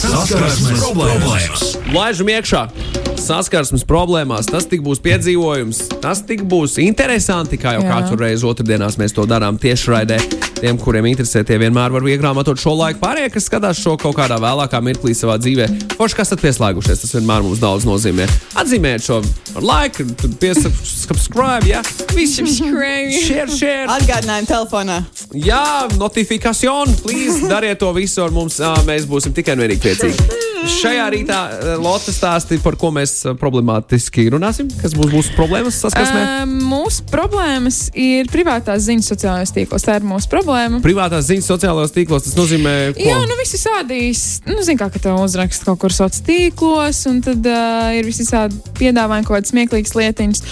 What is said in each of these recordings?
Saskarsmes problēmas. Laižam iekšā. Saskarsmes problēmās. Tas tik būs piedzīvojums, tas tik būs interesanti. Kā jau katru reizi otrdienās mēs to darām tiešraidē. Tiem, kuriem interesē, tie vienmēr var iegrāmatot šo laiku. Pārējie, kas skatās šo kaut kādā vēlākā mirklī savā dzīvē, forši, kas esat pieslēgušies, tas vienmēr mums daudz nozīmē. Atzīmējiet šo laiku, piesubscribe, ja? Visi share, share. Atgādinājumu telefonā. Jā, notifikācija, please, dariet to visu ar mums. Mēs būsim tikai un vienīgi priecīgi. Šajā rītā eh, Lotte stāstīja, par ko mēs eh, problemātiski runāsim. Kas būs mūsu problēmas saskarsmē? Uh, mūsu problēmas ir privātās ziņas sociālajos tīklos. Tā ir mūsu problēma. Privātās ziņas sociālajos tīklos tas nozīmē, ko? Jā, nu visi sādīs, nu, zin kā, ka tev uzrakst kaut kur sociālos tīklos, un tad uh, ir visi tādi piedāvājumi, kaut kādas smieklīgas lietiņas,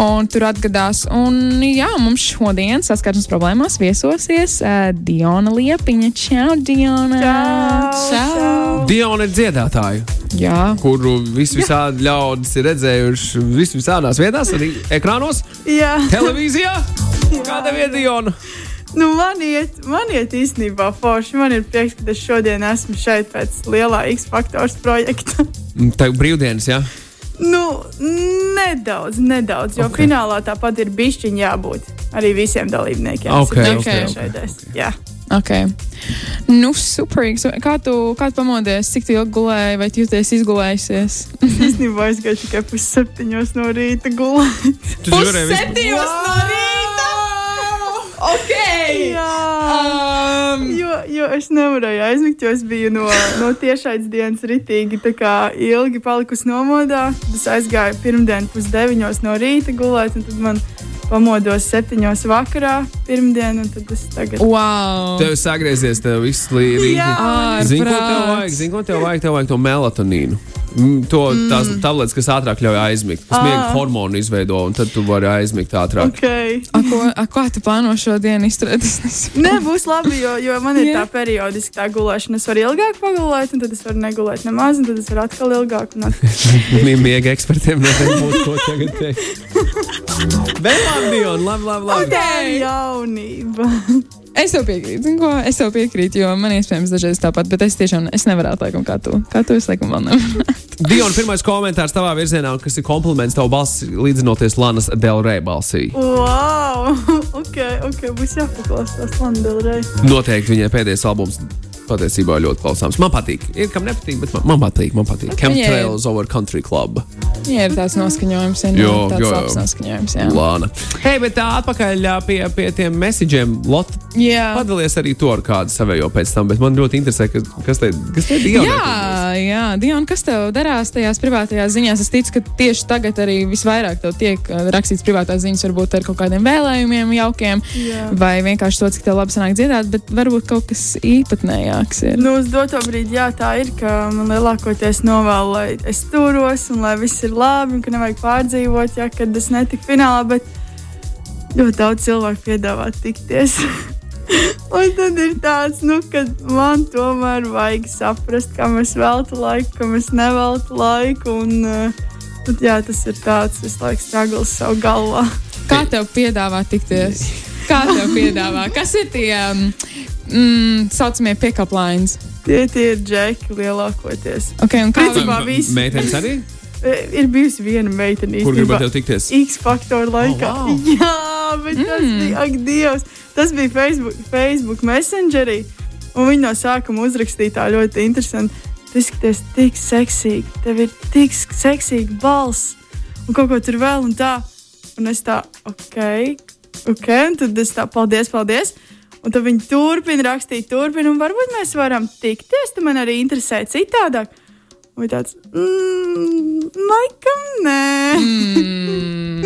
un tur atgadās. Un jā, mums šodien saskarsmes problēmās viesosies uh, Diona Liepiņa. Čau, Diona! Čau! Diona ir dziedātāja, Jā. kuru vis visādi ļaudis ir redzējuši vis visādās vietās, arī ekrānos, Jā, televīzijā. Kāda ir Diona? nu man iet, man iet īstenībā forši. Man ir prieks, ka es šodien esmu šeit pēc lielā X faktors projekta. Tev brīvdienas, jā? nu, nedaudz, nedaudz, jo Ok. okay. finālā tāpat ir bišķiņa jābūt arī visiem dalībniekiem. Ok, Es ok, ir ok. šeit. Jā. Ok. Nu, superīgs. Kā tu, kā tu pamodies? Cik ilgi gulēji, vai jūties izgulējusies? Es īstenībā aizgāju tikai pusseptiņos no rīta gulēt. Visu. Septiņos no rīta! Ok! Jā. Um, Jo, es nevarēju aizmigt, jo es biju no, no tiešais dienas ritīgi tā kā ilgi palikusi nomodā. Es aizgāju pirmdien pusdeviņos no rīta gulēt, un tad man pamodos septiņos vakarā pirmdien, un tad es tagad. wow! Tev sagriezies, tev viss līdzi. Jā. Zini, ko tev vajag? Zini, ko tev vajag? Tev vajag to melatonīnu. Mm, To, tās tabletes, kas ātrāk ļauj aizmigt, kas Ah. miega hormonu izveido, un tad tu vari aizmigt ātrāk. Okay. A, ko, a, kā tu plāno šo dienu izturēt? Nē, būs labi, jo, jo man ir Jā. tā periodiski tā gulēšana. Es varu ilgāk pagulēt, un tad es varu negulēt nemaz, un tad es varu atkal ilgāk. Miega ekspertiem noteikti būtu ko tagad teikt. Bet labi, Dion, labi, labi. labi. Tā ir jaunība. Es tev piekrītu, zini ko? Es tev piekrītu, jo man iespējams dažreiz tāpat, bet es tiešām es nevaru laikam kā tu. Kā tu es laikam vēl nevaru. Dion, pirmais komentārs tavā virzienā, kas ir kompliments tavu balsi līdzinoties Lanas Delrē balsī. Wow! ok, ok, būs jāpaklausās Landelrai. Noteikti viņai pēdējais albums patiesībā ļoti klausāms. Man patīk. Ir kam nepatīk, bet man, man patīk. Man patīk. Chemtrails over Country Club. Jā, ir tāds noskaņojums, ja Jo, tāds jo, labs noskaņojums. Jā. Lāna. Hei, bet tā atpakaļ pie, pie tiem messageiem. Lot, Jā. padalies arī to ar kādu savējo pēc tam, bet man ļoti interesē, kas, kas te, kas te ir. Jā, jā, Diana, kas tev darās tajās privātajās ziņās? Es ticu, ka tieši tagad arī visvairāk tev tiek uh, rakstīts privātās ziņas, varbūt ar kaut kādiem vēlējumiem, jaukiem, Jā. vai vienkārši to, cik tev labi sanāk dziedāt, bet varbūt kaut kas īpatnējāks ir. Nu, uz doto brīdi, jā, tā ir, ka man lielākoties novēl, lai es turos un lai viss ir labi, un ka nevajag pārdzīvot, ja kad es netiku finālā, bet ļoti daudz cilvēku piedāvā tikties. un tad ir tāds, nu, ka man tomēr vajag saprast, kam es veltu laiku, kam es neveltu laiku. Un, uh, tad, jā, tas ir tāds, es laiku stragls savu galvā. Kā tev piedāvā tikties? Kā tev piedāvā? Kas ir tie um, mm, saucamie pick-up lines? Tie, tie ir džeki lielākoties. Okay, Principā visi. Meitenes arī? E, Ir bijusi viena meitene, Kur tev tikties? X faktoru laikā. Oh, wow. Jā, bet mm. tas bija, ak, Dievs, tas bija Facebook, Facebook Messengerī. Un viņi no sākuma uzrakstīja tā ļoti interesanti. Tu izskaties tik seksīgi, tev ir tik seksīga balss, un kaut ko tur vēl un tā. Un es tā, ok, ok, un tad es tā, paldies, paldies. Un tad viņi turpina rakstīt, turpina, un varbūt mēs varam tikties. Tu man arī interesē citādāk. Vai tāds - mm, laikam nē. Mm,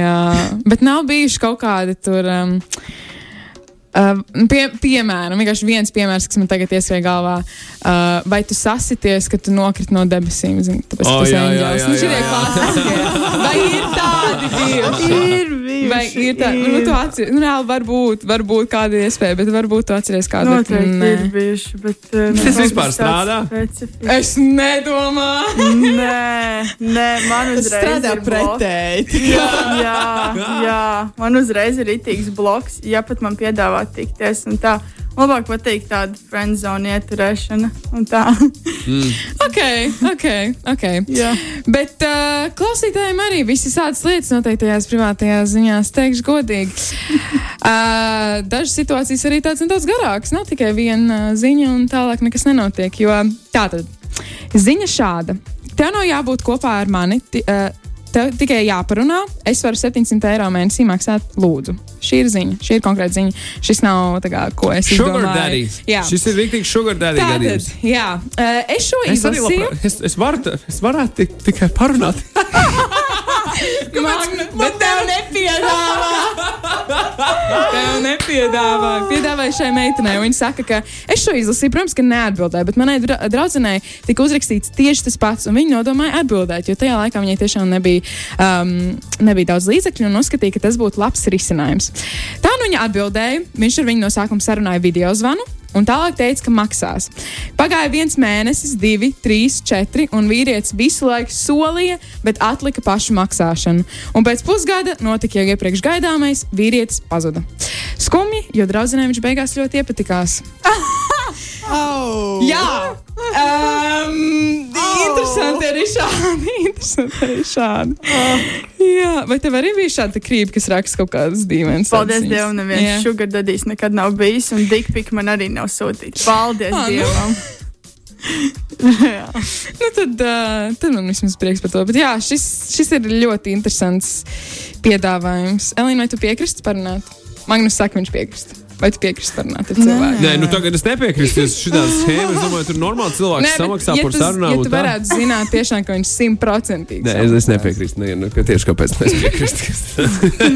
jā, bet nav bijuši kaut kādi tur. Um, Uh, pie, piemēram, vienkārši viens piemērs, kas man tagad ieskrēja galvā. Uh, vai tu sasities, ka tu nokriti no debesīm? Zini, tāpēc, O, ka tas jā, ir jā, jā, Nu, jā, jā. klasiskie. Vai ir tādi bijuši? Ir. Vai ir tā, nu, tu atceries, nu, reāli varbūt, varbūt kāda iespēja, bet varbūt tu atceries kādu. bet Noteikti nē. ir bijuši. Bet, uh, Tas vispār strādā? specifisks. Es nedomāju. Nē, nē, man Tas uzreiz strādā ir bloks. pretēji. Jā, jā, jā, man uzreiz ir itīgs bloks, ja pat man piedāvā tikties un tā. Labāk patīk tāda friendzone ieturēšana un tā. Ok, ok, ok. Jā. Bet uh, klausītājiem arī visas tādas lietas noteiktajās privātajās ziņās, teikšu godīgi. Uh, dažas situācijas arī tādas nedaudz garākas. Nav tikai viena uh, ziņa, un tālāk nekas nenotiek. Jo tā tad ziņa šāda. Tev nav jābūt kopā ar mani. Ti, uh, Tev tikai jāparunā. Es varu 700 eiro mēnesī maksāt, lūdzu. Šī ir ziņa, šī ir konkrēta ziņa. Šis nav tā kā, ko es Sugar izdomāju. Jā, Šis ir rīktīgs sugar daddy Tātad, jā. Uh, es šo Es izlasīju. labprāt, es, es, varu, es varētu tik, tikai parunāt. Magna, bet tev nepiedāvā. tev nepiedāvā. Piedāvāja šai meitenei. un Viņa saka, ka es šo izlasīju, protams, ka neatbildēju, bet manai dra draudzenei tika uzrakstīts tieši tas pats, viņa nodomāja atbildēt, jo tajā laikā viņai tiešām nebija, um, nebija daudz līdzekļu un uzskatīja, ka tas būtu labs risinājums. Tā nu viņa atbildēja. Viņš ar viņu no sākuma sarunāja video zvanu. Un tālāk teica, ka maksās. Pagāja viens mēnesis, divi, trīs, četri, un vīrietis visu laiku solīja, bet atlika pašu maksāšanu. Un pēc pusgada notika jau iepriekš gaidāmais, vīrietis pazuda. Skumji, jo draudzenei viņš beigās ļoti iepatikās. Oh. Jā, um, interesanti arī šādi. Interesanti arī šādi. Jā, vai tev arī bija šāda krīpa, kas raksta kaut kādas dīvainas? Paldies atziņas? Dievam, neviens sugar dadījis nekad nav bijis, un dikpik man arī nav sūtīts. Paldies nu. Dievam! Jā. Nu, tad, uh, tad man vismaz prieks par to. Bet jā, šis, šis ir ļoti interesants piedāvājums. Elīna, vai tu piekrist parunāt? Magnus saka, viņš piekrist. Vai tu piekrist parunāt ar cilvēku? Nē, nu tagad es nepiekrītu. Es šitā schēma, es domāju, tur normāli cilvēks bet samaksā ja par tu- sarunām. Ja tu tā. varētu zināt, tiešām, ka viņš simtprocentīgi. Nē, es, es nepiekrītu. Nē, nu, ka tieši kāpēc es piekrītu.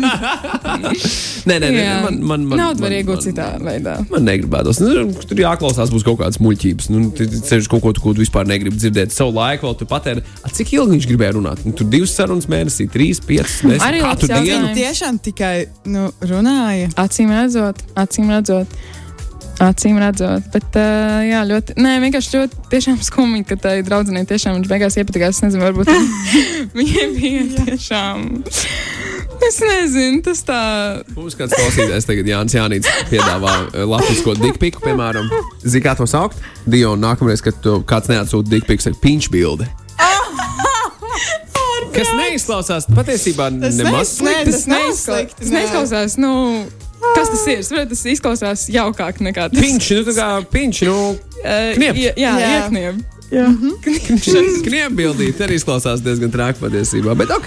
nē, nē, nē, man, man, man, Naudu var iegūt man- citā veidā. Man negribētos. Nu, tur jāklausās, būs kaut kādas muļķības. Nu, Ceļš kaut ko, ko tu vispār negribi dzirdēt. Savu laiku vēl tu patēri. A, Cik ilgi viņš gribēja runāt? Nu, tur divas sarunas mēnesī, trīs, piecas, desmit. Arī katru dienu. tiešām tikai nu, runāja. Acīm redzot, acīm redzot. Acīm redzot, bet uh, jā, ļoti, nē, vienkārši ļoti tiešām skumji, ka tai draudzenei tiešām viņš beigās iepatikās. Es nezinu, varbūt viņai bija tiešām. Es nezinu, tas tā. Mums kāds klausītājs tagad Jānis Jānis piedāvā eh, latvisko dikpiku, piemēram. Zini, kā to saukt? Dio, nākamreiz, kad tu kāds neatsūta dikpiku, saka pinch bildi. Kas neizklausās patiesībā Tas nemaz slikti. tas nav neizkla- slikti, Tas neizklausās, nu, kas tas ir? Es saprotu, Tas izklausās jaukāk nekā tas. Pinch, nu tā kā pinch, nu, Uh, kniep. Jā, jā, Jā. iekniep. Jā. kniebildīt arī izklausās diezgan traki patiesībā. Bet ok,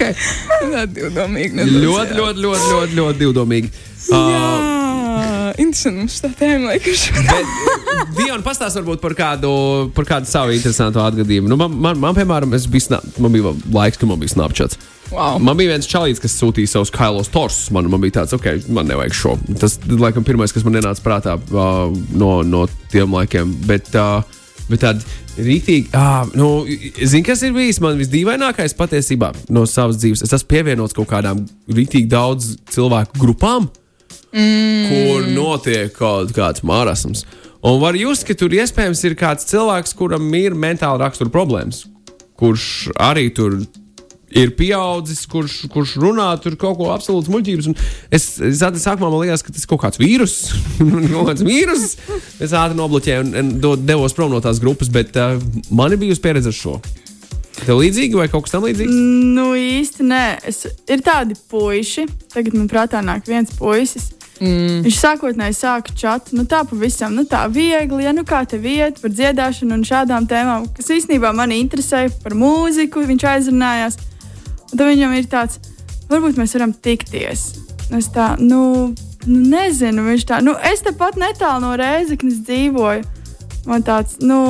Tā divdomīgi. ļoti, ļoti, ļoti, ļoti, ļoti divdomīgi. Uh, interesanti. Mums tā tēma liekas. Bet, Diana, pastāst varbūt par kādu, par kādu savu interesantu atgadījumu. Nu, man, man, man, piemēram, sna- man bija laiks, kad man bija Snapchats. Wow. Man bija viens čalīts, kas sūtīja savus kailos torsus. Man, man bija tāds, ok, man nevajag šo. Tas, laikam, pirmais, kas man ienāca prātā uh, no, no tiem laikiem. Bet, uh, bet tāda rītīgi, ah, nu, zini, kas ir bijis man visdīvainākais patiesībā no savas dzīves. Es esmu pievienots kaut kādām rītīgi daudz cilvēku grupām mm. kur notiek kaut kāds marasms. Un var just, ka tur iespējams ir kāds cilvēks, kuram ir mentāla rakstura problēmas, kurš arī tur ir pieaudzis, kurš, kurš runā tur kaut ko absolūti muļķības. Un Es, ātri sākumā man liekas, ka tas ir kaut kāds vīrus, kaut kāds vīrus. Es ātri nobloķēju un, un do- devos prom no tās grupas, bet uh, man ir bijusi pieredze ar šo. Tev līdzīgi vai kaut kas tamlīdzīgs? Nu, īsti nē. Es, ir tādi puiši, tagad man prātā nāk viens puisis. Mm. Viņš sākotnēji sāka čatu, nu tā pavisam, nu tā viegli, ja nu kā tev iet par dziedāšanu un šādām tēmām, kas īstenībā mani interesē par mūziku, viņš aizrunājās. Un tad viņam ir tāds, varbūt mēs varam tikties. Es tā, nu, nu nezinu, viņš tā, nu es tepat netālu no Rēzeknes dzīvoju. Man tāds, nu,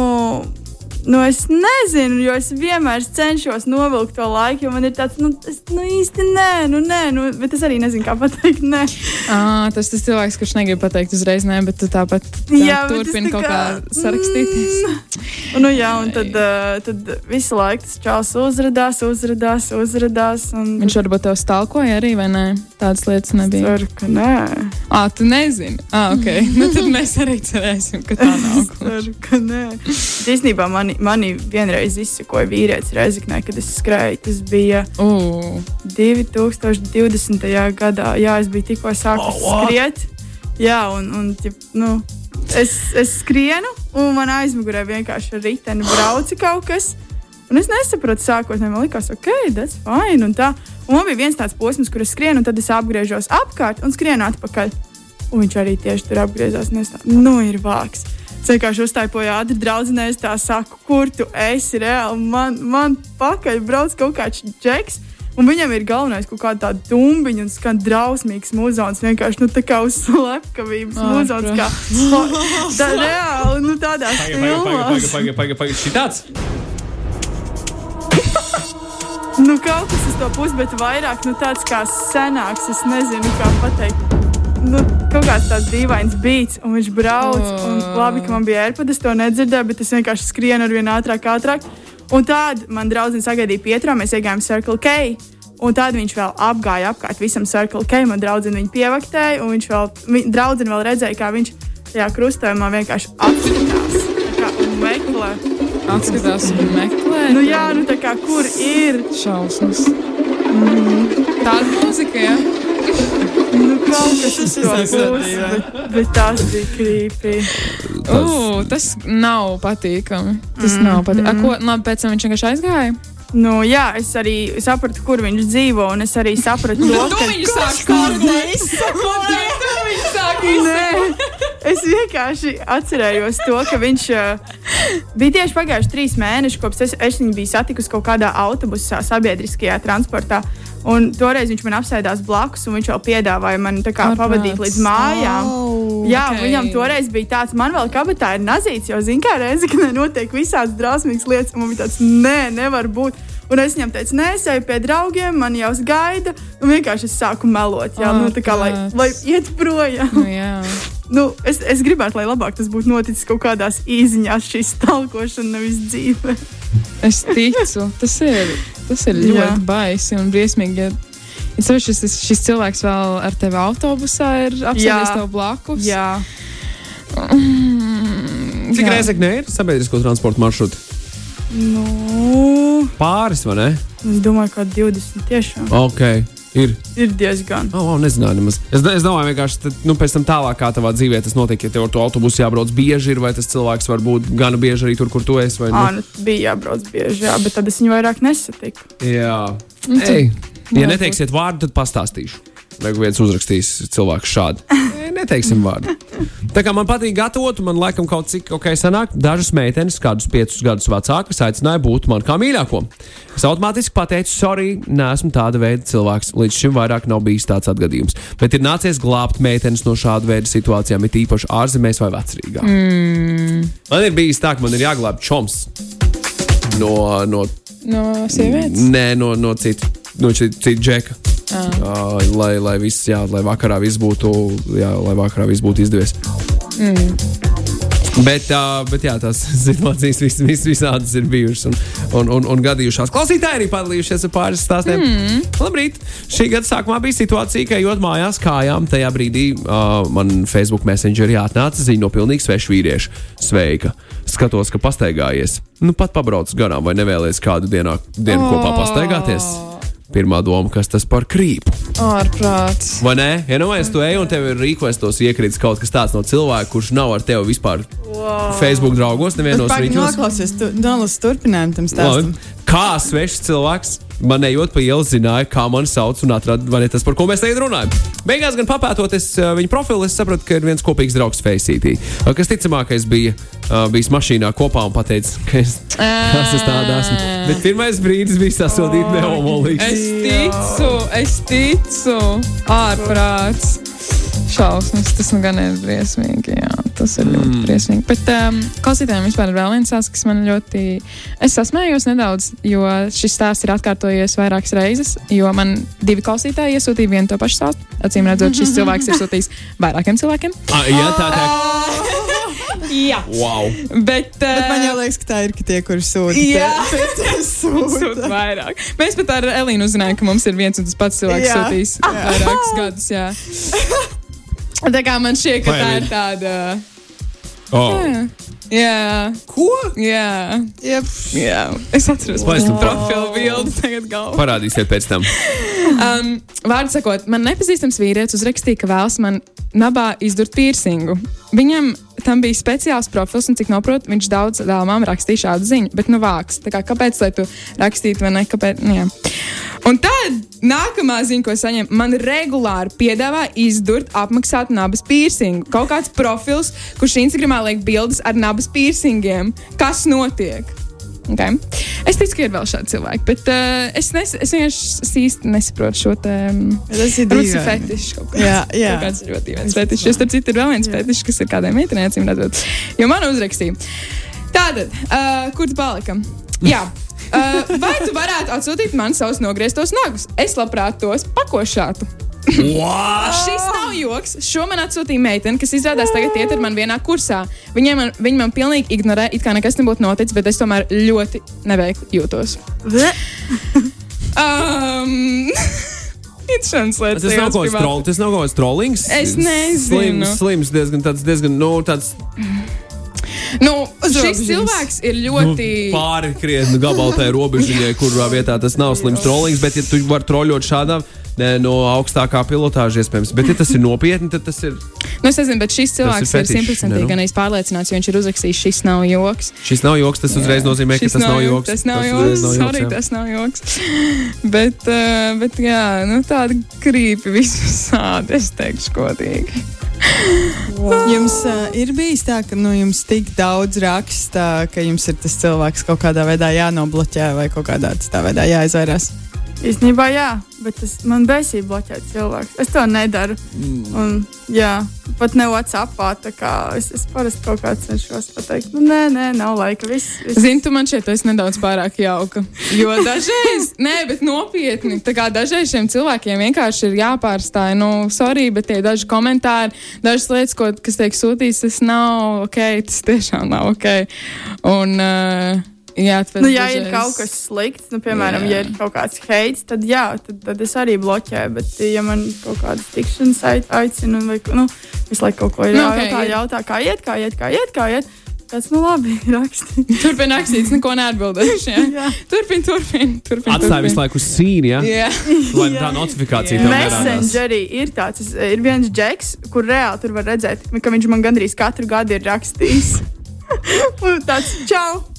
Nu, es nezinu, jo es vienmēr cenšos novilkt to laiku, jo man ir tāds, nu, es, nu īsti nē, nu, nē, nu, bet es arī nezinu, kā pateikt, nē. Ah, tas tas cilvēks, kurš negrib pateikt uzreiz, nē, bet tu tāpat tā, Jā, es turpini tā kaut kā kā- sarakstīties. Un, nu, jā, un tad, uh, tad visu laiku tas čels uzrādās, uzrādās, uzrādās. Un... Viņš varbūt tev stalkoja arī, vai ne? Tādas lietas nebija. Ceru, ka nē. Ah, tu nezini. Ah, ok. nu, tad mēs arī cerēsim, ka tā nav. Es ceru, ka nē. Bet Īstenībā mani, mani vienreiz izsakoja vīrietis Reizeknē, kad es skrēju. Tas bija Uh, 2020. gadā. Jā, es biju tikko sākusi Oh, what? skriet. Jā, un, un ķip, nu, es, es skrienu, un man aizmugurē vienkārši ar riteni brauca kaut kas. Un es nesapratu, sākotnēji man likās, ok, tas ir fine. Un, tā. un man bija viens tāds posms, kur es skrienu, un tad es apgriežos apkārt un skrienu atpakaļ. Un viņš arī tieši tur apgriezās. Tā, nu, ir vāks. Es vienkārši uztaipoju ātri draudzenei, es tā saku, kur tu esi reāli. Man, man pakaļ brauc kaut kāds džeks. Un viņam ir galvenais kaut kāda tāda dumbiņa un skan drausmīgs muzons. Vienkārši nu, tā kā uz slepkavības Ā, muzons. Kā, tā reāli, nu tādā filmās. Pagaid, pagaid, pagaid. Šī tāds. Nu, kaut kas uz to pusi, bet vairāk nu, tāds kā senāks. Es nezinu, kā pateikt. Nu, kaut kāds tāds dīvains beats, un viņš brauc. Un labi, ka man bija ērpa, es to nedzirdēju, bet es vienkārši skrienu ar vien ātrāk, ātrāk. Un tad man draudzene sagaidīja pietrā, mēs iegājām Circle K. Un tad viņš vēl apgāja apkārt visam Circle K. Man draudzene viņu pievaktēja, un viņš vēl, vi, draudzene vēl redzēja, kā viņš tajā krustojumā vienkārši atskatās tā kā, un meklē. Atskatās un meklē. Nu, jā, nu tā kā kur ir? Šausmas. Tāda mūzika, jā. Nu, kaut kas uz to pusi, bet, bet tas bija krīpī. Uh, tas nav patīkami. Tas mm. nav patīkami. Ko, labi, pēc tam viņš vienkārši aizgāja. Nu, jā, es arī sapratu, kur viņš dzīvo, un es arī sapratu to, Tu ka. Tu viņu sāki Nē, es vienkārši atcerējos to, ka viņš uh, bija tieši pagājuši trīs mēneši, kopš es, es viņu biju satikusi kaut kādā autobusā, sabiedriskajā transportā. Un toreiz viņš man apsēdās blakus, un viņš vēl piedāvāja man kā pavadīt līdz mājām. Oh, Jā, ok. okay. viņam toreiz bija tāds, man vēl kabatā ir nazīts, jo zina, kā reize, ka notiek visādas drausmīgas lietas, un man bija tāds, nē, nevar būt. Un es viņam teicu, nē, es eju pie draugiem, man jau gaida, un vienkārši es sāku melot, jā, nu, tā kā, lai, Ārprāts. lai iet projām. Nu, jā. Nu, es, es gribētu, lai labāk tas būtu noticis kaut kādās īsiņās, šī stalkošana, nevis dzīve. Es ticu, tas ir, tas ir Jā. ļoti baisi un briesmīgi. Ja, šis, šis cilvēks vēl ar tevi autobusā ir apsēdies Jā. tev blakus. Jā, Mm, Cik jā. reizekne ir sabiedrisko transporta maršruti? nu, Pāris, vai ne? es domāju, ka 20 tiešām Ok, ir. ir diezgan. Oh, oh, nezināju, nemaz. Es, es domāju, vienkārši tad, nu, pēc tam tālāk, kā tavā dzīvē tas notiek, ja tev ar to autobusu jābrauc bieži, ir, vai tas cilvēks var būt gana bieži arī tur, kur tu esi. vai Ā, ne? nu, bija jābrauc bieži, jā, bet tad es viņu vairāk nesatiku. Jā, Nu, tu- Ei, ja neteiksiet vārdu, tad pastāstīšu. Vai viens uzrakstīs cilvēku šādi? Ei, Neteiksim vārdu. Tā kā man patīk gatavot, man laikam kaut cik ok sanāk. Dažas meitenes, kādus piecus gadus vecākas, aicināja būt man kā mīļāko. Es automātiski pateicu, sorry, neesmu tāda veida cilvēks. Līdz šim vairāk nav bijis tāds atgadījums. Bet ir nācies glābt meitenes no šāda veida situācijām, it īpaši ārzemēs vai vecrīgā. Mm. Man ir bijis tā, ka man ir jāglābj čoms no, no No sievietes? Nē, no, no citas no cita cit džeka. Uh, lai, lai, viss, jā, lai vakarā viss būtu, jā, lai vakarā viss būtu izdevies. Mm. Bet, uh, bet jā, tās situācijas vis, vis, visādas ir bijušas un, un, un, un gadījušās. Klausītāji arī padalījušies ar pāris stāstiem. Mm. Labrīt! Šī gada sākumā bija situācija, ka ejot mājās kājām, tajā brīdī uh, man Facebook Messengerī atnāca ziņa no pilnīgi sveša vīrieša. Sveika! Skatos, ka pastaigājies. Nu, pat pabrauc garām, vai nevēlies kādu dienā, dienu kopā pastaigāties. Pirmā doma, kas tas par krīpu. Ārprāts. Vai nē, ja nu es to eju un tev ir rīkostos iekrits kaut kas tāds no cilvēka, kurš nav ar tevi vispār wow. Facebook draugos, nevienos rīkos. noklausies, tu nolas turpinājumu tam stāstam. Labi. Kā svešs cilvēks man ejot pa ielu zināja, kā mani sauc un atrada, vai ne tas, par ko mēs tagad runājam. Beigās gan papētoties uh, viņa profilu, es sapratu, ka ir viens kopīgs draugs Faceitī, uh, kas ticamākais bija uh, bijis mašīnā kopā un pateica, ka es, es tādā esmu. Bet pirmais brīdis bija sasodīt neomolīgs. Es ticu, es ticu. Ārprāts. Šausmas, tas nu gan ir briesmīgi. Jā, tas ir ļoti mm. briesmīgi. Bet um, klausītājiem vispār ir vēl viens stāsts, kas man ļoti. Es sasmējos nedaudz, jo šis stāsts ir atkārtojies vairākas reizes. Jo man divi klausītāji iesūtīja vienu to pašu stāstu. Acīm redzot, šis cilvēks ir sūtījis vairākiem cilvēkiem. Ah, jā, tā tā. Jā, Wow! bet, uh, Bet man jau liekas, ka tā ir ka tie, kuri sūta. Jā. tie- tie sūta. Sūta vairāk. Mēs pat ar Elīnu uzzinājām, ka mums ir viens un tas pats cilvēks Jā. sūtījis vairākus gadus. Tā kā man šķiet, ka tā ir tāda. Oh. Jā. Jā, Ko? jā, Jep. jā. Es atceros, Vai es kāda tam- profilu bildi tagad galvā. Parādīsiet pēc tam. Um, Vārdu sakot, man nepazīstams vīrietis uzrakstīja, ka vēlas man nabā izdurt piercingu. Viņam tam bija speciāls profils, un cik noprotu, viņš daudz dāmām rakstīja šādu ziņu, bet nu vāks. Tā kā, kāpēc lai tu rakstītu vai ne? Kāpēc? Nu, jā. Un tad nākamā ziņa, ko saņem, man regulāri piedāvā izdurt, apmaksāt nabas piercingu. Kaut kāds profils, kurš Instagramā liek bildes ar nabas piercingiem. Kas notiek? Okay. Es ticu, ka ir vēl šādi cilvēki, bet uh, es, nes, es vienkārši es īsti nesaprotu šo te. Ir ir dīvaini. fetišs kaut kāds. Jā, jā. Kaut kāds ļoti dīvains fetišs. Jo starp citu ir vēl viens fetišs, kas ir kādai meitenei acīm redzot. Jo man uzrakstīja. Tātad, uh, kur tu palikam? Jā. Uh, vai tu varētu atsūtīt man savus nogrieztos nagus? Es labprāt tos pakošātu. What? Šis nav joks. Šo man atsūtīja meitene, kas izrādās tagad iet ar mani vienā kursā. Viņa man, viņa man pilnīgi ignorē, it kā nekas nebūtu noticis, bet es tomēr ļoti neveikli jūtos. Um, Interesants lietas. Tas nav kaut kāds gribētu- troll, tas nav kaut kāds trollings. Es nezinu. Slims, slims diezgan tāds, diezgan, nu, tāds Nu, šis cilvēks ir ļoti. nu, pāri krietni gabaltai robežiņai, kurā vietā tas nav slims trollings, bet ja tu vari troļļot šādā. Ne, no augstākā pilotāža iespējams. Bet, ja tas ir nopietni, tad tas ir. Nu, es nezinu, bet šis cilvēks ir simtprocentīgi gan pārliecināts, jo viņš ir uzrakstījis, šis nav joks. Šis nav joks, tas uzreiz nozīmē, ka Šis tas nav joks. Tas nav joks. Sorry, jā. tas nav joks. bet, uh, bet, jā, nu, tāda krīpa visādi, es teikšu, godīgi. Jums uh, ir bijis tā, ka nu, jums tik daudz raksta, ka jums ir tas cilvēks kaut kādā veidā jānobloķē vai kaut kādā tā veidā jāizvairās. Īstenībā, jā, bet tas man besīja bloķēt cilvēku. Es to nedaru. Un, jā, pat ne WhatsAppā. tā kā Es, es parasti kaut kā cenšos pateikt, nu, nē, nē, nav laika. Viss, viss. Zini, tu man šeit esi nedaudz pārāk jauka. Jo dažreiz, nē, bet nopietni, tā kā dažreiz šiem cilvēkiem vienkārši ir jāpārstāj. Nu, sorry, bet tie daži komentāri, dažas lietas, ko, kas tiek sūtītas, tas nav ok, tas tiešām nav ok. Un, uh, jā, tāpēc Nu, ja ir kaut kas slikts, nu, piemēram, Jā. ja ir kaut kāds heits, tad jā, tad, tad es arī bloķēju. Bet, ja man kaut kādas tikšanas ai- aicina, vai nu, visu laiku kaut ko ir Nu, jautā, ok, jautā, ja- jautā, kā iet, kā iet, kā iet, kā iet. Tas, nu, labi, raksti. Turpiniet rakstīt, neko neatbildēšu. Jā. Turpiniet, turpiniet. Turpin, Atstāj visu laiku uz sīni, ja? Jā, lai tā notifikācija tev nerādās. Messengerī ir tāds, ir viens džeks, kur reāli tur var redzēt, ka viņš man gandrīz katru gadu ir rakstījis. tāds, čau!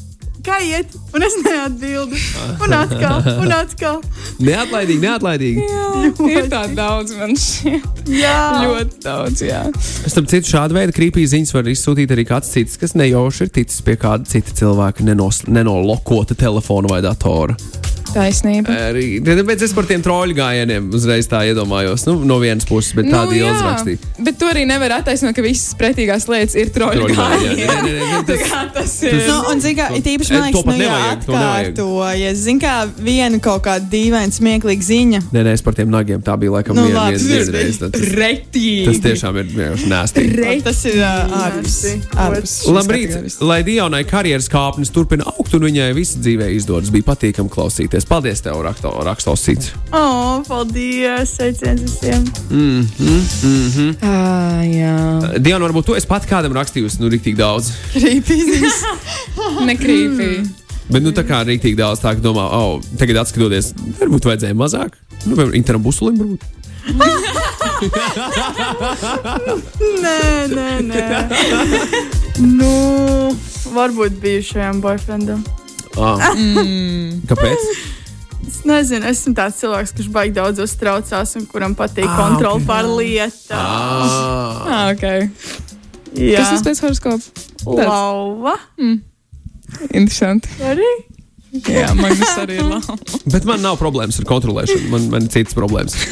Kā iet? Un es neatbildu. Un atkal, un atkal. Neatlaidīgi, neatlaidīgi. jā ir tā daudz man šķiet. Jā, Ļoti daudz, jā. Starp citu, šāda veida krīpijas ziņas var izsūtīt arī kāds cits, kas nejauši ir ticis pie kāda cita cilvēka nenos, nenolokota telefona vai datora. Taisnība. Arī, bet es par tiem troļu gājieniem uzreiz tā iedomājos. Nu, no vienas puses, bet Nu, jā, ilga rakstīja. Bet tu arī nevar attaisnot, ka visas pretīgās lietas ir troļu gājieni, Tā tas- tas ir. Nu, un, zin, kā, it īpaši, man To liekas, nu, nevajag, to nevajag. atkārtojas. Zini, kā viena kaut kāda dīvaina, smieklīga ziņa. Nē, nē, es par tiem nagiem tā bija laikam Nu, viena reize. Tas, Retīgi. tas tiešām ir. O, Tas ir ārpus. Labrīt, lai Dionai karjeras kāpnes turpina augt un viņai visu dzīvē izdodas. Bija patīkami klausīties. Paldies, tev, raksto, rakstos. O, paldies! Sveiciens visiem! Mm, mm, mm -hmm. Ah, jā. Diana, varbūt tu esi pat kādam rakstījusi, nu, rīktīgi daudz. Krīpīzis. Nekrīpīgi. Bet, nu, tā kā rīktīgi daudz, tā ka domā, oh, tagad atskatoties, varbūt vajadzēja mazāk. Nu, piemēram, Interam Busulim, varbūt. Nē, nē, nē. nu, varbūt bijušajam boyfriendam. Ah. Kāpēc? Nezinu, esmu tāds cilvēks, kurš baigi daudz uztraucās un kuram patīk Ah, kontroli ok. pār lietām. Ah. Ah, ok. Jā, Kas tas pēc horoskopa? lauva. Interesanti. Arī? Jā, Magnus arī ir labi. Bet man nav problēmas ar kontrolēšanu. Man, man ir citas problēmas.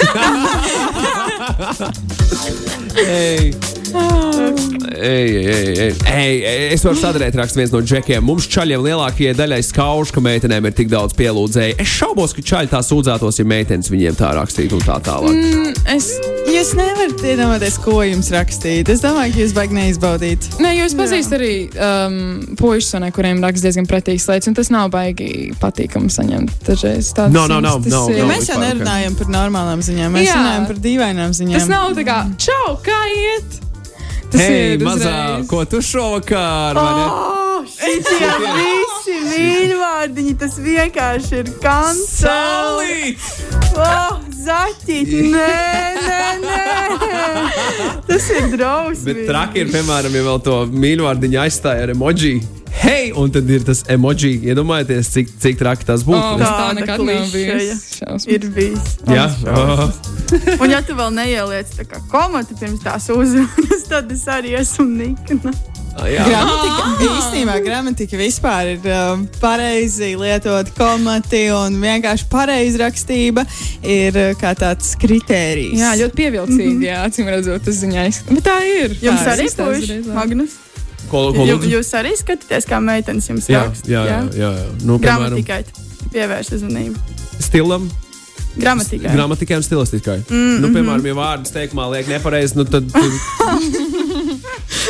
Ei. Ei, ei, ei, ei. Es varu sadarīt, raksta viens no džekiem. Mums čaļiem lielākajai daļai skauž, ka meitenēm ir tik daudz pielūdzēju. Es šaubos, ka čaļi tā sūdzētos, ja meitenes viņiem tā rakstītu un tā tālāk. Mm, Es, Jūs nevarat iedomāties, ko jums rakstīt. Es domāju, ka jūs baigi neizbaudīt. nē, jūs pazīstat arī um, puikas, kuriem raksta diezgan pretīgas lietas, un tas nav baigi patīkami saņemt. Dažreiz tādas No, no, no, no, ir- no. Mēs jau nerunājam par normālām ziņām, mēs Jā. runājam par dīvainām ziņām. Tas nav tā kā, čau, kā iet? Tas Hei, ir mazā, uzreiz. ko tu šovakar? Oh, šitie visi mīļvārdiņi, tas vienkārši ir kancels. Saulīt! Oh, zaķīt, nē, nē, nē. Tas ir drausmīgi. Bet traki ir, piemēram, ja vēl to mīļvārdiņu aizstāja ar emoji. Hei, un tad ir tas emoji. Iedomājieties, cik, cik traki tas būtu. Oh, tā nekad nav. Šausmas. Ir bijis. Jā, oh. Un, ja tu vēl neieliec tā kā komatu pirms tās uzrunas, tad es arī esmu nikna. jā. Gramatika, īstenībā gramatika vispār ir um, pareizi lietot komati un vienkārši pareizrakstība ir uh, kā tāds kritērijs. Jā, ļoti pievilcīgi. Jā, acīm redzot, tas ziņā. Bet tā ir. Jums tā arī izstāsta puiši. Magnus? Ko, ko Jū, jūs arī skatāties, kā meitenes jums raksta? jā, jā, jā, jā. Nu, Gramatikai pievērst uzmanību. stilam, Gramatikai. gramatikai un stilistikai. Mm, Nu, piemēram, ja vārdus teikumā liek nepareizi, nu tad.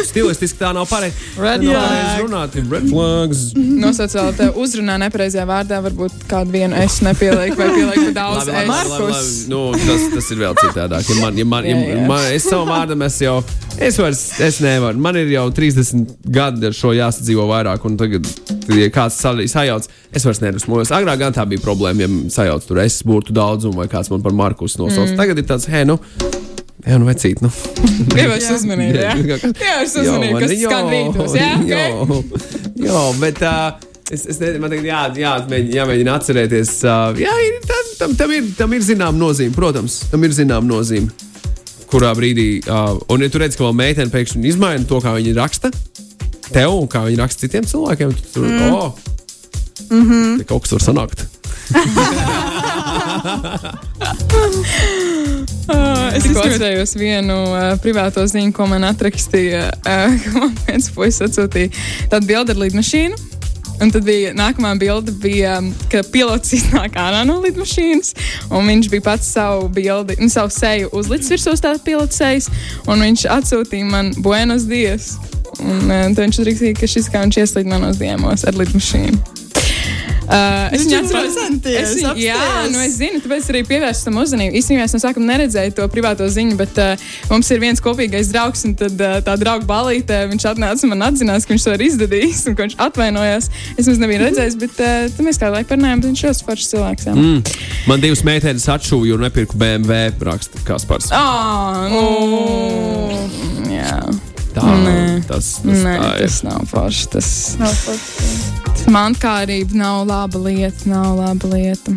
Stilistiski tā nav pareizi. Red Nav flag. pareizi runāt, ir red flags. Nosauc vēl te uzrunā nepareizajā vārdā, varbūt kādu vienu es nepielieku vai pielieku daudz Labi, labi, labi, labi. Nu, tas, tas ir vēl citādāk. Ja man, ja man, ja, Jā, jā. man, es savu vārdu es jau. Es vairs es nevaru. Man ir jau 30 gadi ar šo jāsadzīvo vairāk. Un tagad, ja kāds sa- sajauc, es vairs nedusmojos. Agrāk gan tā bija problēma, ja sajauc tur es būtu daudzumu vai kāds man par Markus nosauc. Mm. Tagad ir tāds, hei, nu, jā, nu vecīt. Nu. Pievērš uzmanību, jā? Jā, Pievērš uzmanību, man- kas skan rītos, jā? ok? Jo, jo bet. Uh, Es, es nezinu, man tagad jā, jā, mēģina, jāmēģina atcerēties. Uh, jā, ir, tam, tam, tam, ir, tam ir zināma nozīme, protams, tam ir zināma nozīme. Kurā brīdī, uh, un ja tu redz, ka vēl meitene pēkšņi izmaina to, kā viņa raksta tev un kā viņa raksta citiem cilvēkiem, tad tur mm. oh, mm -hmm. kaut kas var sanākt. Es atcerējos vienu uh, privāto ziņu, ko man atrakstīja. Uh, man viens puisis atsūtīja tādu bildi ar lidmašīnu. Un tad bija nākamā bilde, bija, ka pilots iznāk ārā no lidmašīnas. un Viņš bija pats savu bildi, nu, savu seju uzlicis virsū tā pilota sejas. Un viņš atsūtīja man Buenos Dias. Un uh, tad viņš rakstīja, ka šis kā viņš ieslīd manos diemos ar lidmašīnu. Uh, es viņu atceros, es viņu, jā, nu es zinu, tāpēc arī pievērstu tam uzmanību. Īstenībā es no sākuma neredzēju to privāto ziņu, bet uh, mums ir viens kopīgais draugs, un tad, uh, tā drauga balītē viņš atnāca un man atzinās, ka viņš to ir izdarījis un ka viņš atvainojās. Es viņu nebiju redzējis, bet uh, mēs kādu laiku parunājām, bet viņš ir foršs cilvēks. Jā. Mm. Man divas meitenes atšuva, jo nepirku BMW, raksta Kaspars. Ah, nu, jā. Tā, Nē. tas, tas, Nē, tā ir. tas nav forši. Tas Nav forši. Mankārība nav laba lieta, nav laba lieta.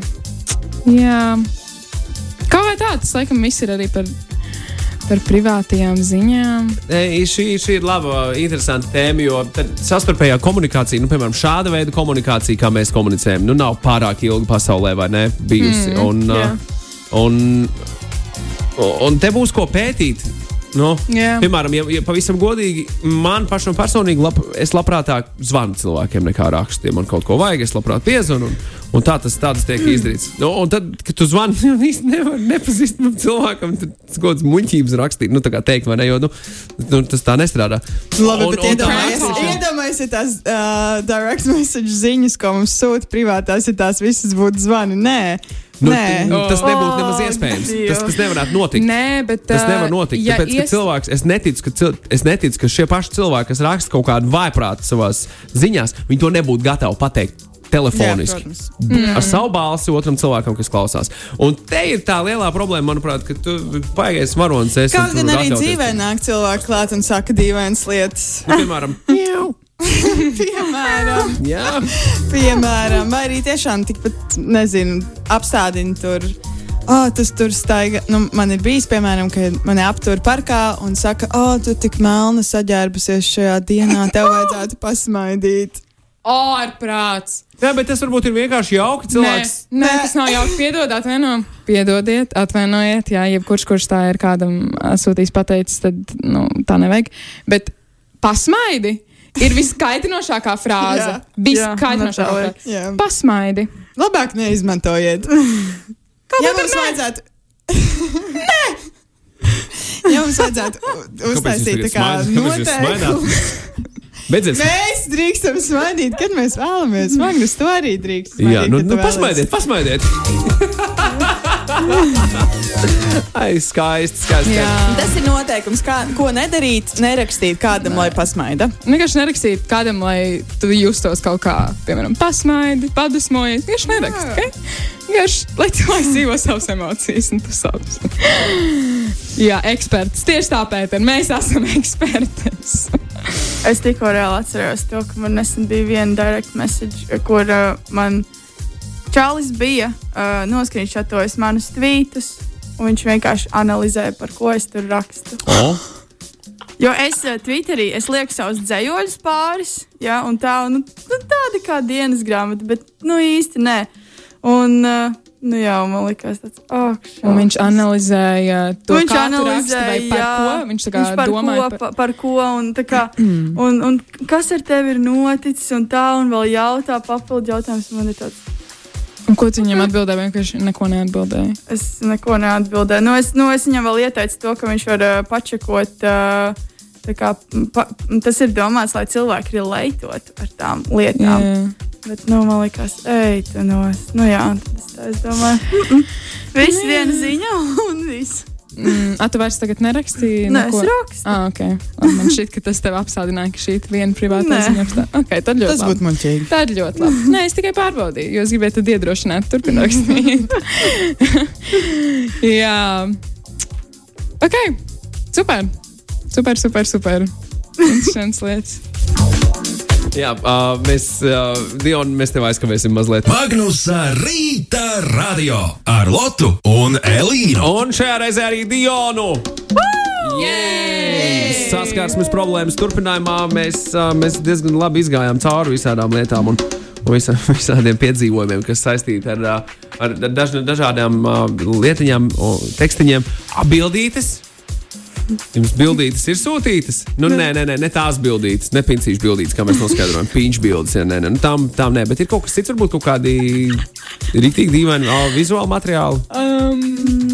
Jā. Kā vai tā, tas laikam viss ir arī par, par privātajām ziņām. Nē, šī, šī ir laba, interesanta tēma, jo sastarpējā komunikācija, nu, piemēram, šāda veida komunikācija, kā mēs komunicējam, nu, nav pārāk ilga pasaulē, vai ne? Bijusi. Mm, un, jā. uh, un, un te būs ko pētīt. Nu, Jā. piemēram, ja, ja pavisam godīgi, man pašam personīgi, lab, es labprātāk zvanu cilvēkiem nekā rakstu. Ja man kaut ko vajag, es labprāt piezvanu. Un, un tā tas, tā tas tiek izdarīts. Nu, un tad, kad tu zvani, jau īsti nevar nepazīstamam cilvēkam, tad kaut kādas muļķības rakstīt, nu, tā kā teikt, vai ne, jo nu, nu, tas tā nestrādā. Labi, Un- bet iedomājieties, iedomājieties tās uh, direct message ziņas, ko mums sūta privātās, ja tās visas būtu zvani. Nē, Nu, Nē. t- tas nebūtu Oh, nemaz iespējams. Dievs. Tas, tas nevarētu notikt. Nē, bet Tas ā, nevar notikt. ja tāpēc, ka ies- cilvēks, es neticu, ka, cil, es neticu, ka šie paši cilvēki, kas raksta kaut kādu vājprātu savā ziņās, viņi to nebūtu gatavi pateikt. Telefoniski. Jā, protams. Mm. Ar savu balsi otram cilvēkam, kas klausās. Un te ir tā lielā problēma, manuprāt, ka tu baigais varonis. Kaut gan arī dzīvē nāk cilvēki klāt un saka dīvainas lietas. Nu, piemēram, piemēram, jā, piemēram, vai arī tiešām tikpat, nezinu, apstādina tur. Oh, tas tur staiga. Nu, man ir bijis, piemēram, ka mani aptur parkā un saka, o, oh, tu tik melna saģērbusies šajā dienā, tev vajadzētu pasmaidīt. Ārprāts! jā, bet tas varbūt ir vienkārši jauki Nē, cilvēks. nē, tas nav jauki. Piedod, atvaino. Piedodiet, atvainojiet. Jā, jebkurš, kurš tā ir kādam sūtījis pateicis, tad nu, tā nevajag. Bet pasmaidi ir viskaitinošākā frāze. Jā. Viskaitinošākā Jā, frāze. Jā. Pasmaidi. Labāk neizmantojiet. ja mums vajadzētu. Nē! Ja mums vajadzētu uztaisīt tā kā noteikumu. Beidziet! Mēs drīkstam smaidīt, kad mēs vēlamies. Magnus, to arī drīkst. Jā, smaidīt, nu, kad nu vēlies. pasmaidiet, pasmaidiet! Ai, skaisti, skaisti. Jā. Tas ir noteikums, kā, ko nedarīt, nerakstīt kādam, lai pasmaida. Vienkārši nerakstīt kādam, lai tu justos kaut kā, piemēram, pasmaidi, padusmojies. Vienkārši nerakstīt. Okay? Vienkārši, lai cilvēks dzīvo savas emocijas un tas savs. Jā, eksperts. Tieši tāpēc mēs esam eksperts. Es tikko reāli atceros to, ka man nesen bija viena direct message, kur uh, man Čālijs bija uh, noskriņšotojis manus tvītus, un viņš vienkārši analizēja, par ko es tur rakstu. O, Jo es uh, Twitterī es lieku savus dzējoļus pāris, ja, un tā, un, nu, tāda kā dienas grāmata, bet nu īsti nē. Un, uh, nu jā, man likās tāds, ak, Un viņš analizēja to, Viņš raksti, analizēja, vai par jā, ko. Viņš tā kā viņš par domāja ko, par... par ko, un, tā kā, un, un kas ar tevi ir noticis, un tā, un vēl jautā papildu jautājumus. Man ir tāds, Un ko tu viņam atbildēji? Vienkārši neko neatbildēji. es neko neatbildēju. Nu, es, nu, es viņam vēl ieteicu to, ka viņš var uh, pačakot. Uh, Kā, pa, tas ir domāts, lai cilvēki relētot ar tām lietām. Jā. Bet, nu, man liekas, ej, tu no es. Nu, jā, es, tā, es domāju, viss viena ziņa un viss. Mm, a, tu vairs tagad nerakstīji? Nē, es neko? rakstu. Ah, okay. Labi, Man šķiet, ka tas tev apstādināja, ka šī viena privāta Nē. ziņa. apstā- Okay, tad ļoti Tas labi. būtu muļķīgi. Tā ir ļoti labi. Nē, es tikai pārbaudīju, jo es gribēju tad iedrošināt, turpināt rakstīt. Jā, ok, super. Super, super, super. Interesants lietas. Jā, uh, mēs, uh, Dion, mēs tev aizkavēsim mazliet. Magnusa Rīta Radio ar Lotu un Elīnu. Un šajā reizē arī Dionu. Yay! Saskarsmes problēmas turpinājumā mēs, uh, mēs diezgan labi izgājām cauri visādām lietām un, un visa, visādiem piedzīvojumiem, kas saistīti ar, ar daž, dažādām lietiņām, tekstiņiem. Abildītes! Jums bildītes ir sūtītas? Nu, nē, nē, nē, ne tās bildītes, ne pincīšu bildītes, kā mēs noskaidrojam. Pīņš bildes, ja nē, nē, nu, tām, tām nē, bet ir kaut kas cits, varbūt kaut kādi rītīgi dīvaini uh, vizuāli materiāli. Um,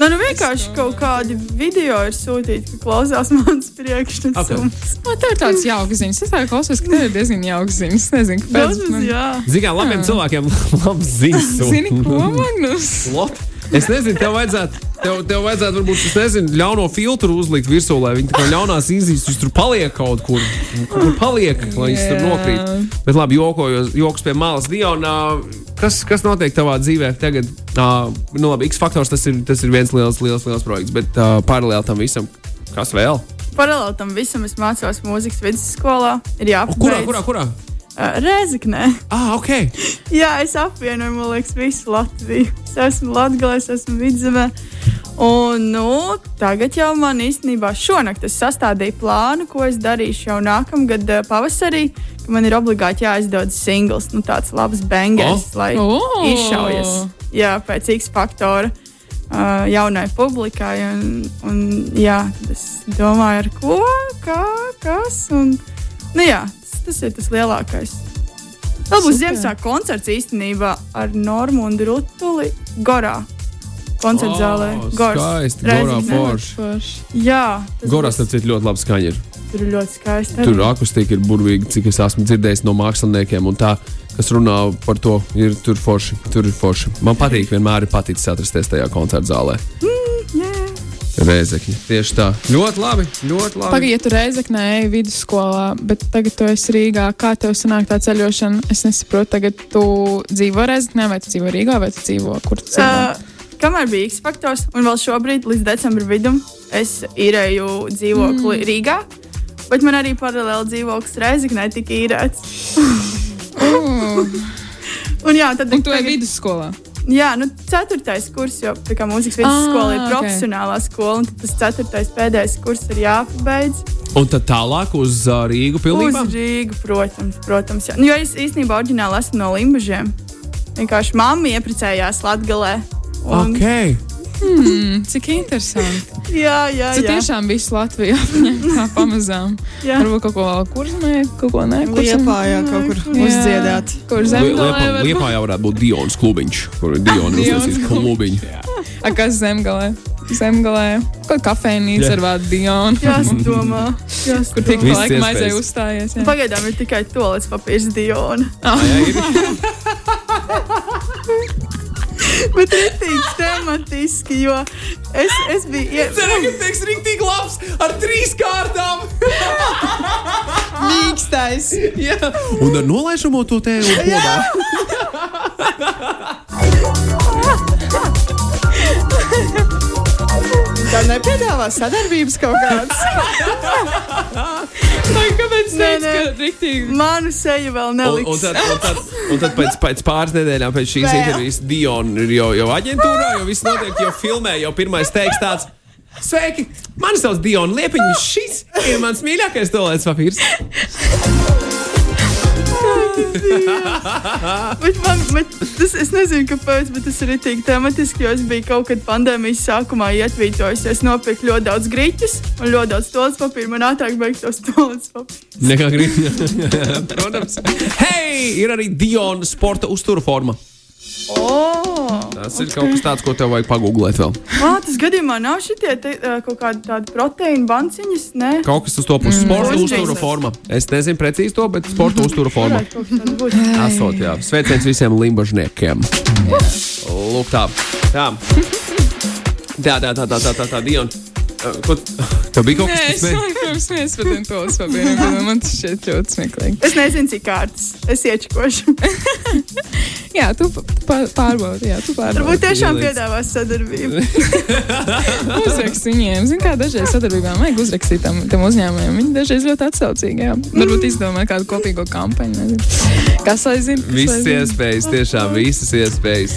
Nu, nu vienkārši kaut kādi video ir sūtīti, ka klausās manas priekšnesums. Okay. man tev ir tāds jauks ziņas. Es tā klausos, ka tev ir diezgan jauks ziņas. Es nezinu, kāpēc. Man- jā. Zinām, labiem cilvēkiem labs ziņas. Zini, ko, Magnus? Lot. Es nezinu, tev vajadzētu, tev, tev vajadzētu varbūt, es nezinu, ļauno filtru uzlikt virsū, lai viņi tā kā ļaunās viņš tur paliek kaut kur, kur paliek, lai viņš tur nokrīt. Bet labi, jokojos, joks pie malas. Diona, kas, kas notiek tavā dzīvē tagad? Uh, nu labi, X faktors tas ir, tas ir viens liels, liels, liels projekts, bet uh, paralēli tam visam, kas vēl? Paralēli tam visam es mācos mūzikas vidusskolā. Ir jāpabeidz. kurā, kurā, kurā? Rēzaknē. Ah, ok. Jā, es apvienoju, man liekas, visu Latviju. Es esmu Latvijas, es esmu vidzemē. Un nu, tagad jau man īstenībā šonakt es sastādīju plānu, ko es darīšu jau nākamgad pavasarī. ka Man ir obligāti jāizdod singls, nu tāds labs bangers, oh. lai O! izšaujas jā, pēc X faktora uh, jaunai publikai. Un, un, jā, es domāju, ar ko, kā, kas. Un, nu, jā, tas, ir tas lielākais. Vēl būs. Ziemassvētku koncerts īstenībā ar Normu un Rutuli Gorā. Koncerta zālē. O, Gors. skaisti, Gorā forši. Jā, tas Gorā, starp citu, ļoti labi skaņa. Ir. tur ir ļoti skaisti. Tur akustika ir burvīga, cik es esmu dzirdējis no māksliniekiem. Un tā, kas runā par to, ir tur forši. Tur ir forši. Man patīk, vienmēr ir paticis atrasties tajā koncerta zālē. Reizekņi. Tieši tā. Ļoti labi. Ļoti labi. Pagaidi, ja tu reizeknē ej vidusskolā, bet tagad tu esi Rīgā. Kā tev sanāk tā ceļošana? Es nesaprotu, tagad tu dzīvo reizeknē, vai tu dzīvo Rīgā, vai tu dzīvo kur tu dzīvo? Uh, kamēr bija X faktors, un vēl šobrīd, līdz decembra vidum, es īrēju dzīvokli mm. Rīgā. Bet man arī paralēli dzīvoklis Reizeknē tika īrēts. Uh, Un, jā, tad, un tu tagad- vidusskolā. Jā, nu, ceturtais kurs, jo tā kā mūzikas vidusskola Ah, ir profesionālā skola, un tad tas ceturtais pēdējais kurs ir jāpabeidz. Un tad tālāk uz uh, Rīgu pilnībā. Uz Rīgu, protams, protams. Jā. Nu, jo es īstenībā oriģināli esmu no Limbaģiem. Vienkārši mamma iepriecējās Latvijā. Un... Ok. Hmm, cik interesanti. Jā, jā, Tu jā. tiešām visu Latviju apņem tā pamazām. jā. Varbūt kaut ko vēl kursmē, kaut ko ne. Liepā jau kaut kur Jā. uzdziedāt. Kur zemgalē Liepā jau varētu būt Dionas klubiņš, kur ir Diona Dionas uztaisījis klubiņu. A, kas zemgalē? Zemgalē. Kaut kafejnīca Jā. ar vārdu Dionu. Jāsdomā. Kur tik Viss pa laikam iespējas. aizēja uzstājies. jā. Pagaidām ir tikai toalets papīrs Diona. Jā, ir. Bet rītīgi tematiski, jo es, es biju. ie- Ceru, ka teiks rīktīgi labs ar trīs kārtām. Mīkstais. Jā. Un ar nolaišamo to te un podā. Tā nepiedāvā sadarbības kaut kādas. Vai kāpēc Nē, teicu, ka riktīgi? Manu seju vēl Un, neliks. un, tad, un, tad, un tad pēc, pēc pāris nedēļām pēc šīs intervijas Diona ir jau, jau aģentūrā, jau viss notiek, jau filmē, jau pirmais teiks tāds. Sveiki! Mani sauc Diona Liepiņa. Šis ir mans mīļākais toalets papīrs. Bet man, bet tas, es nezinu, kāpēc, bet tas ir rītīgi tematiski, jo es biju kaut kad pandēmijas sākumā ietvītojis. Es nopirku ļoti daudz grīķus un ļoti daudz tolas papīra. Man ātrāk beigas tos tolas papīra. Nekā grib. Protams. Hei, ir arī Diona sporta uzturu forma. Oh, Tas ir kaut kas tāds, ko tev vajag pagūglēt vēl. ah, tas gadījumā nav šitie te, kaut kādi tādi proteīna banciņas. Nē, Kaut kas uz to puses - sporta Mm. uzturu forma. Es nezinu precīzi to, bet sporta uzturu forma. Esot, jā. Sveiciens visiem limbažniekiem. Lūk, tā. Tā, tā, tā, tā, tā, tā, tā, tā Dion. Ko, tev bija kaut Nē, kas es tāds? domāju, smēs par tiem bet man tas šķiet ļoti smieklīgi. Es nezinu, cik kārtas. Es iečakošu. Jā, tu pārbaudi, jā, tu pārbaudi. Varbūt tiešām Ielīdz. piedāvās sadarbību. Uzrakst viņiem. Zini, kā dažreiz sadarbībām vajag uzrakstīt tam, tam uzņēmumiem. Viņi dažreiz ļoti atsaucīgi. Jā. Varbūt izdomā kādu kopīgo kampaņu. nezinu. Kas lai zina? Visas iespējas, tiešām visas iespējas.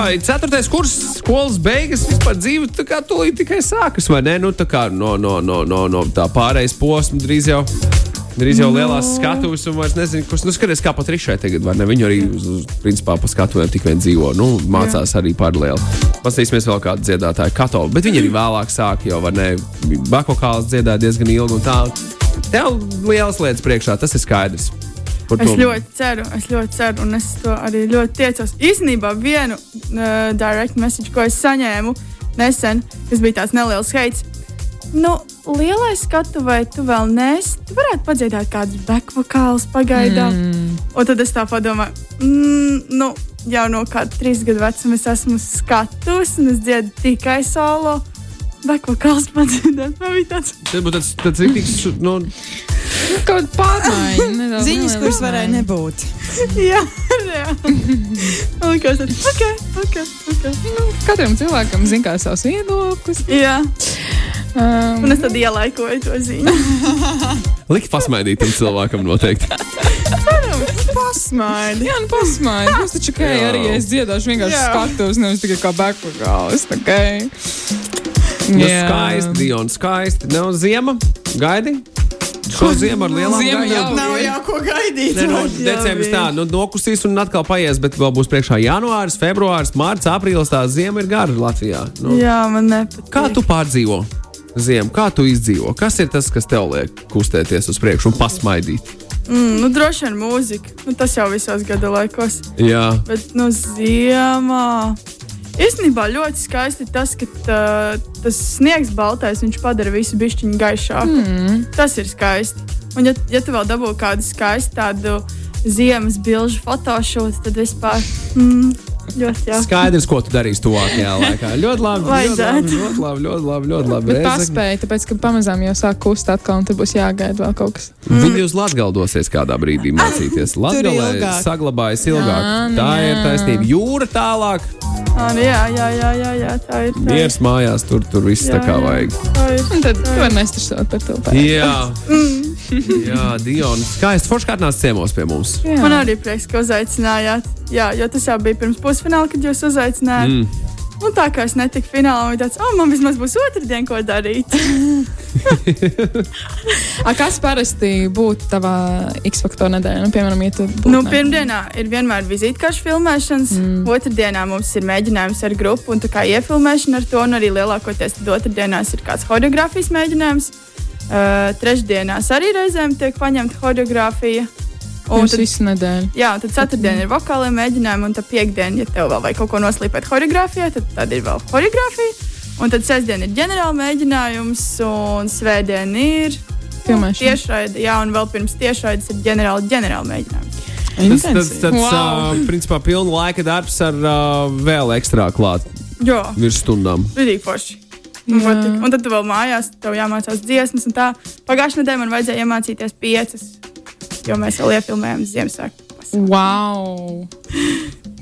Ai, Ceturtais kurs, skolas beigas, vispār dzīve tā kā tūlīt tikai sākas, vai ne? Nu, tā kā no, no, no, no, no tā pārējais posma drīz jau. Drīz jau lielās skatuves, un vairs nezinu, kurš nu, skaties, kā pat Rišai tagad, vai ne? Viņu arī, uz, uz, principā, pa skatuvēm tik vien dzīvo. Nu, mācās arī paralēli. Paskatīsimies vēl kādu dziedātāju, Katovu. Bet viņi arī vēlāk sāk jau, vai ne? Bakokāls dziedāja diezgan ilgi un tā. Tev lielas lietas priekšā, tas ir skaidrs. Par Es ļoti ceru, es ļoti ceru, un es to arī ļoti tiecos. Īsnībā vienu uh, direct message, ko es saņēmu nesen, kas bija tāds neliels heits. Nu, lielais skatu, vai tu vēl nesi? Tu varētu padziedāt kādus backvokālus pagaidām. Mm. Un tad es tā padomāju, mm, nu, jau no kāda trīs gadu vecuma es esmu uz skatuves, un es dziedu tikai solo. Backvokāls padziedāt. Man bija tāds, Tas būtu tāds, tāds rīktīgs, nu, Kaut pārmaiņa. Ziņas, kuras varēja nebūt. jā, jā. Man liekas, ok, ok, ok. Nu, katram cilvēkam zina, kā savs viedoklis. Jā, Um, un es tad ielaikoju to ziņu. likt pasmaidīt tam cilvēkam noteikti. Pasmaidi. Jā, nu pasmaidiet. Jūs taču kā arī es dziedāšu vienkārši Jā. skatos, nevis tikai kā bekvagālis. Okay? Nu, skaisti, Diona, skaisti. Nav ziema, gaidi. Šo ziemu ar lielām Ziema gaidām. jau- Nav jau ko gaidīt. Nu, Jā, decembris tā, nu, nokustīs un atkal paies, bet vēl būs priekšā janvāris, februāris, mārciņš, aprīlis. Tā zima ir gara Latvijā. Nu, Jā, man nepatīk. kā tu pārdzīvo ziemu? Kā tu izdzīvo? Kas ir tas, kas tev liek kustēties uz priekšu un pasmaidīt? Mm, nu, droši vien mūzika. Nu, tas jau visos gada laikos. Jā, Bet, nu, ziemā. Īstenībā ļoti skaisti tas, ka tā, tas sniegs baltais, viņš padara visu bišķiņu gaišāku. Mm. Tas ir skaisti. Un, ja, ja tu vēl dabū kādu skaistu tādu ziemas bilžu fotošūtu, tad vispār mm, ļoti jā. skaidrs, ko tu darīsi tuvākajā laikā. Ļoti labi, ļoti labi, ļoti labi, ļoti labi. Ļoti labi. Bet paspēja, tāpēc, ka pamazām jau sāk kust atkal, un tur būs jāgaida vēl kaut kas. Viņi uz Latviju dosies kādā brīdī mācīties. Ilgāk. saglabājas ilgāk. Jā, nu Tā ir jā. taisnība. Jūra tālāk, Ah, jā, jā, jā, jā, jā, tā ir. Miers mājās, tur, tur viss tā kā vajag. Tā ir. Un tad tu vari nestresot par to. pārāk. Jā, jā Diona. Skaisti forškārtnās ciemos pie mums. Jā. Man arī prieks, ka uzaicinājāt. Jā, jo tas jau bija pirms pusfināla, kad jūs uzaicinājāt. Mm. Un tā kā es netiku finālā, tāds, oh, man vismaz būs otrdien, ko darīt. A, kas parasti būtu tavā X-faktora nedēļā? Nu, piemēram, ja tu būtu Nu, pirmdienā ir vienmēr vizītkāršu filmēšanas, mm. otrdienā mums ir mēģinājums ar grupu un tā kā iefilmēšana ar to, un arī lielākoties tad otrdienās ir kāds choreogrāfijas mēģinājums. Uh, trešdienās arī reizēm tiek paņemta choreogrāfija. Un Jums tad, visu nedēļu. jā, tad ceturtdiena ir vokālai mēģinājumi, un tad piekdiena, ja tev vēl vajag kaut ko noslīpēt choreogrāfijā, tad, tad ir vēl choreogrāfija. Un tad sestdiena ir ģenerāla mēģinājums, un svētdiena ir Filmēšana. tiešraide. Jā, un vēl pirms tiešraides ir ģenerāla, ģenerāla mēģinājums. Tas, tas, tas Wow. uh, principā pilna laika darbs ar uh, vēl ekstra klāt Jā, virs stundām. rītīgi forši. Un tad tu vēl mājās, tev jāmācās dziesmas. un tā. Pagājušajā nedēļā man vajadzēja iemācīties piecas, jo mēs vēl iefilmējām Ziemassvētku. Wow!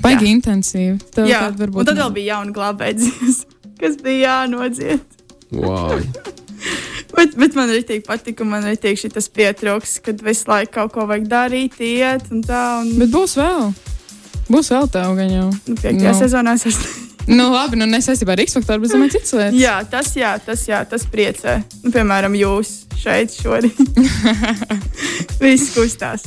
Baigi intensīvi. Tev Jā, un varbūt tad vēl nav. bija jauna glābēdzības, kas bija jānodziet. Wow. Bet, bet man arī patika, un man arī šis pietrūks, kad visu laiku kaut ko vajag darīt, iet un tā. Un, Bet būs vēl. Būs vēl tev, gan jau. nu, piektajā nu. sezonā es esmu. Nu, labi, nu nesaistībā ar X faktoru, bet domāju, citas lietas. Jā, tas, jā, tas, jā, tas priecē. Nu, piemēram, jūs šeit šorīt. Viss kustās.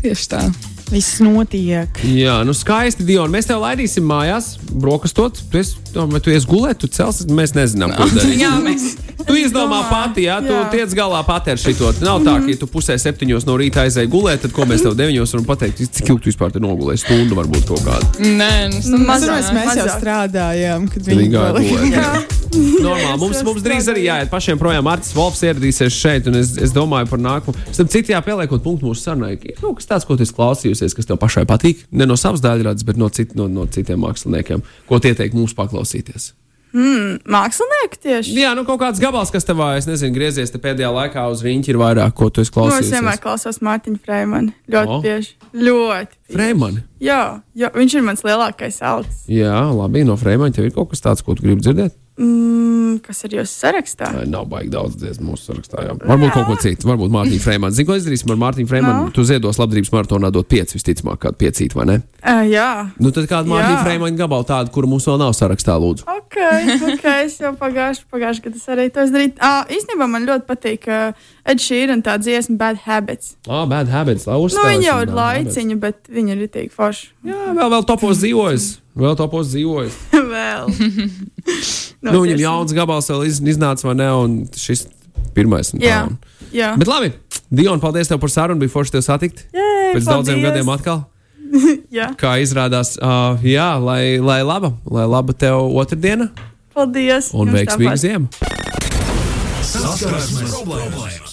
Tieši tā. Viss notiek. Jā, nu skaisti, Dion. Mēs tev laidīsim mājās, brokastot. Tu esi, vai tu esi gulēt, tu celsies, mēs nezinām, ko darīt. Jā, mēs. Tu izdomā pati, jā, tu Jā. tiec galā pati ar šito. Nav tā, ka ja tu pusē septiņos no rīta aizēji gulēt, tad ko mēs tev deviņos varam pateikt, cik ilgi tu vispār te nogulēji stundu, varbūt kaut kādu. Nē, nu, mazāk. Mēs jau strādājām, kad Viņi gāja gulēt. Normāli. Mums, mums drīz arī jāiet pašiem projām. Mārcis Volfs ieradīsies šeit, un es, es domāju par nākamo. Starp citu, jā, pieliekot punktu mūsu sarunai, ir kaut kas tāds, ko tu esi klausījusies, kas tev pašai patīk. Ne no savas daļradas, bet no, cit, no, no citiem māksliniekiem. Ko tie teikt mums paklausīties? Mākslinieki tieši. Jā, nu kaut kāds gabals, kas tevā, es nezinu, griezies te pēdējā laikā uz riņķi, ir vairāk, ko tu esi Nu, es klausījies. vienmēr klausos Mārtiņu Freimanu. Ļoti O. bieži. Ļoti. bieži. Freimani. Jā, jā, viņš ir mans lielākais augs. Jā, labi, no Freimana tev ir kaut kas tāds, ko tu gribi dzirdēt. Mm, kas ir jūsu sarakstā? Ai, nav baigi daudz dziesmu mūsu sarakstā. Jā. Varbūt kaut ko citu, varbūt Mārtiņa Freimana. Zini, ko izdarīsim ar Mārtiņu Freimanu? No. Tu ziedos labdarības maratonā dot pieci, visticamāk, kādu piecīt, vai ne? Uh, jā. Nu, tad kāda Mārtiņa Jā. Freimana gabala tāda, kuru mums vēl nav sarakstā, lūdzu. Ok, ok, es jau pagājušajā pagājuši, gadā arī to izdarīju. Uh, īstenībā man ļoti patīk uh, Ed Sheeran tā dziesma Bad Habits. Ah, bad habits, lai Nu, uzstājas. viņa jau ir bad habits. laiciņa, bet viņa ir tik forša. Jā, vēl, vēl topos dzīvojas. Vēl topos dzīvojas. Vēl. Nu, viņam jauns gabals vēl iz, iznāca, vai ne? Un šis pirmais. un tā, Jā. un- Jā. Bet labi, Dion, paldies tev par sarunu. Bija forši tev satikt. Jē, Pēc daudziem paldies. gadiem atkal. Jā, Kā izrādās, uh, jā, lai, lai laba, lai laba tev otrdiena paldies. un tāpat. ziema. Saskarsmes problēmas.